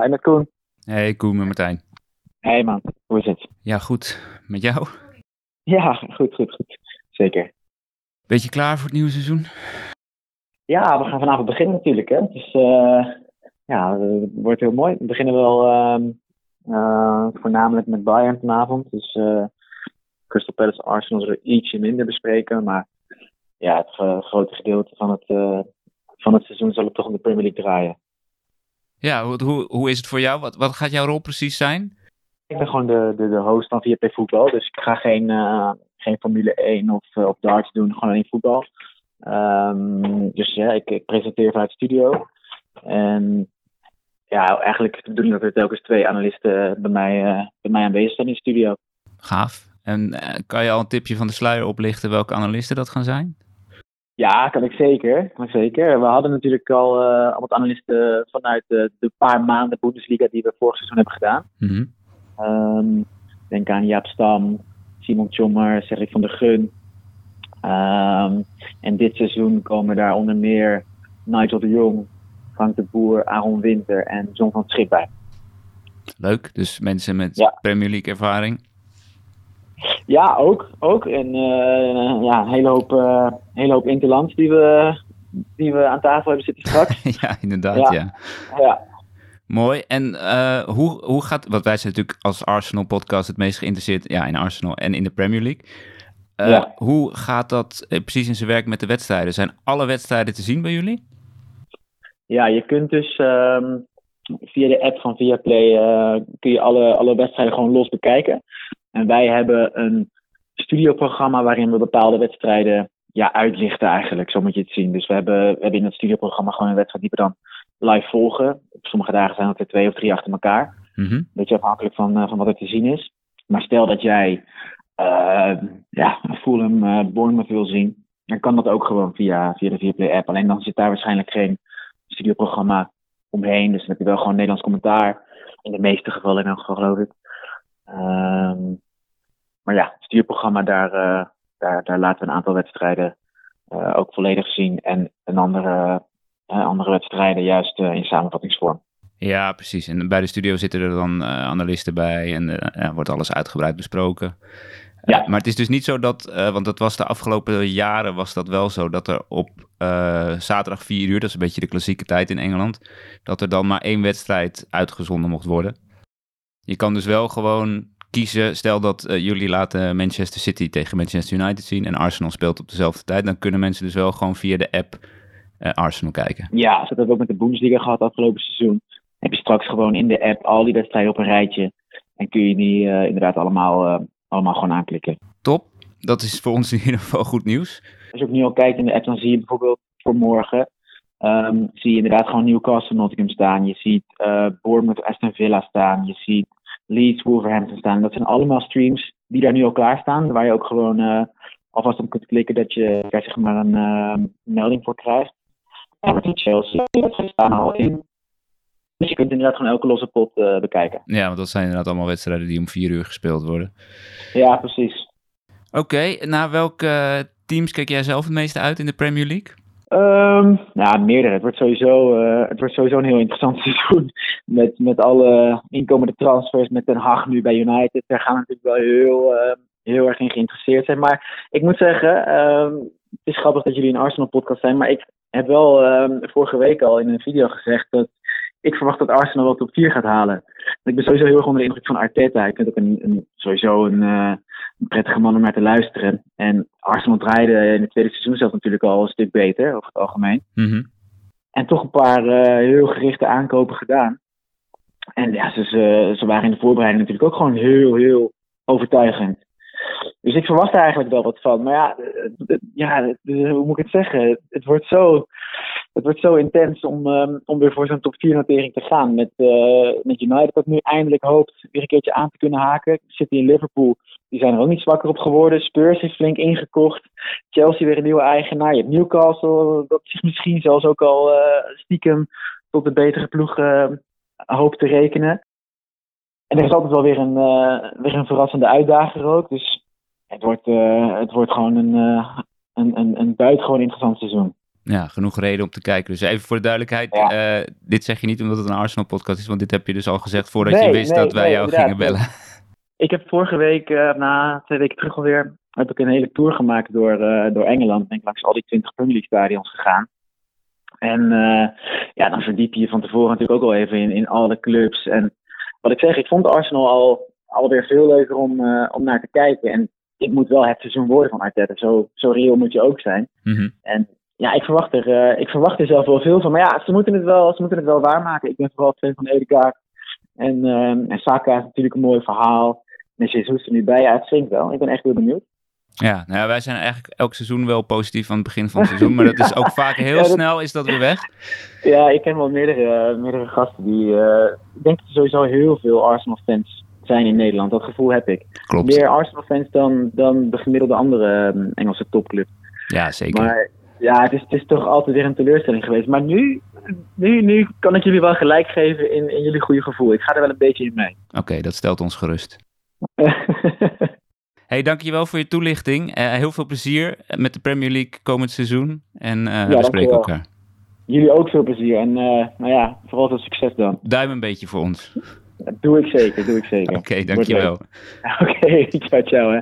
Hi met Koen. Hey Koen, met Martijn. Hey man, hoe is het? Ja, goed. Met jou? Ja, goed, goed, goed. Zeker. Beetje klaar voor het nieuwe seizoen? Ja, we gaan vanavond beginnen natuurlijk. Hè. Dus uh, ja, het wordt heel mooi. We beginnen wel uh, uh, voornamelijk met Bayern vanavond. Dus uh, Crystal Palace Arsenal zullen ietsje minder bespreken. Maar ja, het grote gedeelte van het, van het seizoen zal het toch om de Premier League draaien. Ja, hoe, hoe is het voor jou? Wat, wat gaat jouw rol precies zijn? Ik ben gewoon de, de, de host van VP Voetbal. Dus ik ga geen, uh, geen Formule 1 of, uh, of darts doen, gewoon alleen voetbal. Um, dus ja, ik, ik presenteer vanuit de studio. En ja, eigenlijk de bedoeling dat er telkens twee analisten bij mij, uh, bij mij aanwezig zijn in de studio. Gaaf. En kan je al een tipje van de sluier oplichten welke analisten dat gaan zijn? Ja, kan ik zeker. Kan ik zeker. We hadden natuurlijk al uh, wat analisten vanuit de, de, paar maanden Bundesliga die we vorig seizoen hebben gedaan. Mm -hmm. um, denk aan Jaap Stam, Simon Tjommer, Cedric van der Gun. Um, en dit seizoen komen daar onder meer Nigel de Jong, Frank de Boer, Aaron Winter en John van Schip bij. Leuk, dus mensen met ja. Premier League ervaring. Ja, ook. ook. En uh, ja, een hele hoop, uh, hele hoop interlands die we, die we aan tafel hebben zitten straks. ja, inderdaad, ja. ja. ja. Mooi. En uh, hoe, hoe gaat, want wij zijn natuurlijk als Arsenal-podcast het meest geïnteresseerd ja, in Arsenal en in de Premier League. Ja. Hoe gaat dat precies in zijn werk met de wedstrijden? Zijn alle wedstrijden te zien bij jullie? Ja, je kunt dus um, via de app van Viaplay kun je alle, alle wedstrijden gewoon los bekijken. En wij hebben een studioprogramma waarin we bepaalde wedstrijden ja, uitlichten eigenlijk, zo moet je het zien. Dus we hebben, we hebben in het studioprogramma gewoon een wedstrijd die we dan live volgen. Op sommige dagen zijn het er twee of drie achter elkaar. Mm -hmm. Beetje afhankelijk van, uh, van wat er te zien is. Maar stel dat jij uh, ja, Fulham uh, Bournemouth wil zien, dan kan dat ook gewoon via, via de Viaplay app. Alleen dan zit daar waarschijnlijk geen studioprogramma omheen. Dus dan heb je wel gewoon Nederlands commentaar. In de meeste gevallen in elk geval geloof ik. Um, maar ja, het stuurprogramma, daar, uh, daar, daar laten we een aantal wedstrijden uh, ook volledig zien. En een andere, uh, andere wedstrijden juist in samenvattingsvorm. Ja, precies. En bij de studio zitten er dan analisten bij en wordt alles uitgebreid besproken. Ja. maar het is dus niet zo dat, want dat was de afgelopen jaren was dat wel zo, dat er op zaterdag 4 uur, dat is een beetje de klassieke tijd in Engeland, dat er dan maar één wedstrijd uitgezonden mocht worden. Je kan dus wel gewoon kiezen, stel dat uh, jullie laten Manchester City tegen Manchester United zien en Arsenal speelt op dezelfde tijd, dan kunnen mensen dus wel gewoon via de app uh, Arsenal kijken. Ja, dat hebben we ook met de Bundesliga gehad afgelopen seizoen. Heb je straks gewoon in de app al die wedstrijden op een rijtje en kun je die uh, inderdaad allemaal, allemaal gewoon aanklikken. Top, dat is voor ons in ieder geval goed nieuws. Als je ook nu al kijkt in de app, dan zie je bijvoorbeeld voor morgen um, zie je inderdaad gewoon Newcastle Nottingham staan. Je ziet Bournemouth Aston Villa staan. Je ziet Leeds, Wolverhampton staan. Dat zijn allemaal streams die daar nu al klaar staan. Waar je ook gewoon uh, alvast op kunt klikken dat je daar zeg maar een uh, melding voor krijgt. Everton Chelsea, dat staan al in. Dus je kunt inderdaad gewoon elke losse pot uh, bekijken. Ja, want dat zijn inderdaad allemaal wedstrijden die om vier uur gespeeld worden. Ja, precies. Oké, okay, naar welke teams kijk jij zelf het meeste uit in de Premier League? Um, nou, meerdere. Het wordt sowieso, uh, het wordt sowieso een heel interessant seizoen. Met, met alle inkomende transfers, met Den Haag nu bij United. Daar gaan we natuurlijk wel heel, uh, heel erg in geïnteresseerd zijn. Maar ik moet zeggen, um, het is grappig dat jullie een Arsenal-podcast zijn. Maar ik heb wel vorige week al in een video gezegd dat ik verwacht dat Arsenal wel top 4 gaat halen. Ik ben sowieso heel erg onder de indruk van Arteta. Ik vind ook een, sowieso een, uh, een prettige man om naar te luisteren. En Arsenal draaide in het tweede seizoen zelf natuurlijk al een stuk beter, over het algemeen. Mm -hmm. En toch een paar uh, heel gerichte aankopen gedaan. En ja, ze, ze, ze waren in de voorbereiding natuurlijk ook gewoon heel, heel overtuigend. Dus ik verwacht er eigenlijk wel wat van. Maar ja, ja hoe moet ik het zeggen? Het wordt zo, het wordt zo intens om, um, om weer voor zo'n top 4 notering te gaan. Met, uh, met United dat nu eindelijk hoopt weer een keertje aan te kunnen haken. City in Liverpool, die zijn er ook niet zwakker op geworden. Spurs heeft flink ingekocht. Chelsea weer een nieuwe eigenaar. Je hebt Newcastle, dat zich misschien zelfs ook al uh, stiekem tot de betere ploeg uh, hoopt te rekenen. En er is altijd wel weer een, weer een verrassende uitdager ook. Dus het wordt, het wordt gewoon een, een, een, een buitengewoon interessant seizoen. Ja, genoeg reden om te kijken. Dus even voor de duidelijkheid, Ja. eh, dit zeg je niet omdat het een Arsenal-podcast is, want dit heb je dus al gezegd voordat Nee, je wist nee, dat wij nee, jou inderdaad. gingen bellen. Ik heb vorige week, eh, na twee weken terug alweer, heb ik een hele tour gemaakt door, eh, door Engeland. Ben ik langs al die 20 Premier League stadions gegaan. En ja, dan verdiep je je van tevoren natuurlijk ook al even in, in alle clubs. En wat ik zeg, ik vond Arsenal al alweer veel leuker om, om naar te kijken. En dit moet wel het seizoen worden van Arteta. Zo, zo reëel moet je ook zijn. Mhm. En ja, ik verwacht, er, eh, ik verwacht er zelf wel veel van. Maar ja, ze moeten het wel, ze moeten het wel waarmaken. Ik ben vooral fan van Edekaart. En, eh, en Saka is natuurlijk een mooi verhaal. En Jesus er nu bij. Ja, het zingt wel. Ik ben echt heel benieuwd. Ja, nou ja, wij zijn eigenlijk elk seizoen wel positief aan het begin van het seizoen, maar dat is ook vaak heel Ja, dat- snel is dat weer weg. Ja, ik ken wel meerdere, meerdere gasten die... eh, ik denk dat er sowieso heel veel Arsenal-fans zijn in Nederland. Dat gevoel heb ik. Klopt. Meer Arsenal-fans dan, dan de gemiddelde andere eh, Engelse topclub. Ja, zeker. Maar ja, het is, het is toch altijd weer een teleurstelling geweest. Maar nu, nu, nu kan ik jullie wel gelijk geven in, in jullie goede gevoel. Ik ga er wel een beetje in mee. Oké, dat stelt ons gerust. Hey, dankjewel voor je toelichting. Eh, heel veel plezier met de Premier League komend seizoen. En eh, we spreken dankjewel. elkaar. jullie ook veel plezier. En eh, nou ja, vooral veel succes dan. Duim een beetje voor ons. Dat doe ik zeker, doe ik zeker. Oké, dankjewel. Oké, ciao ciao hè.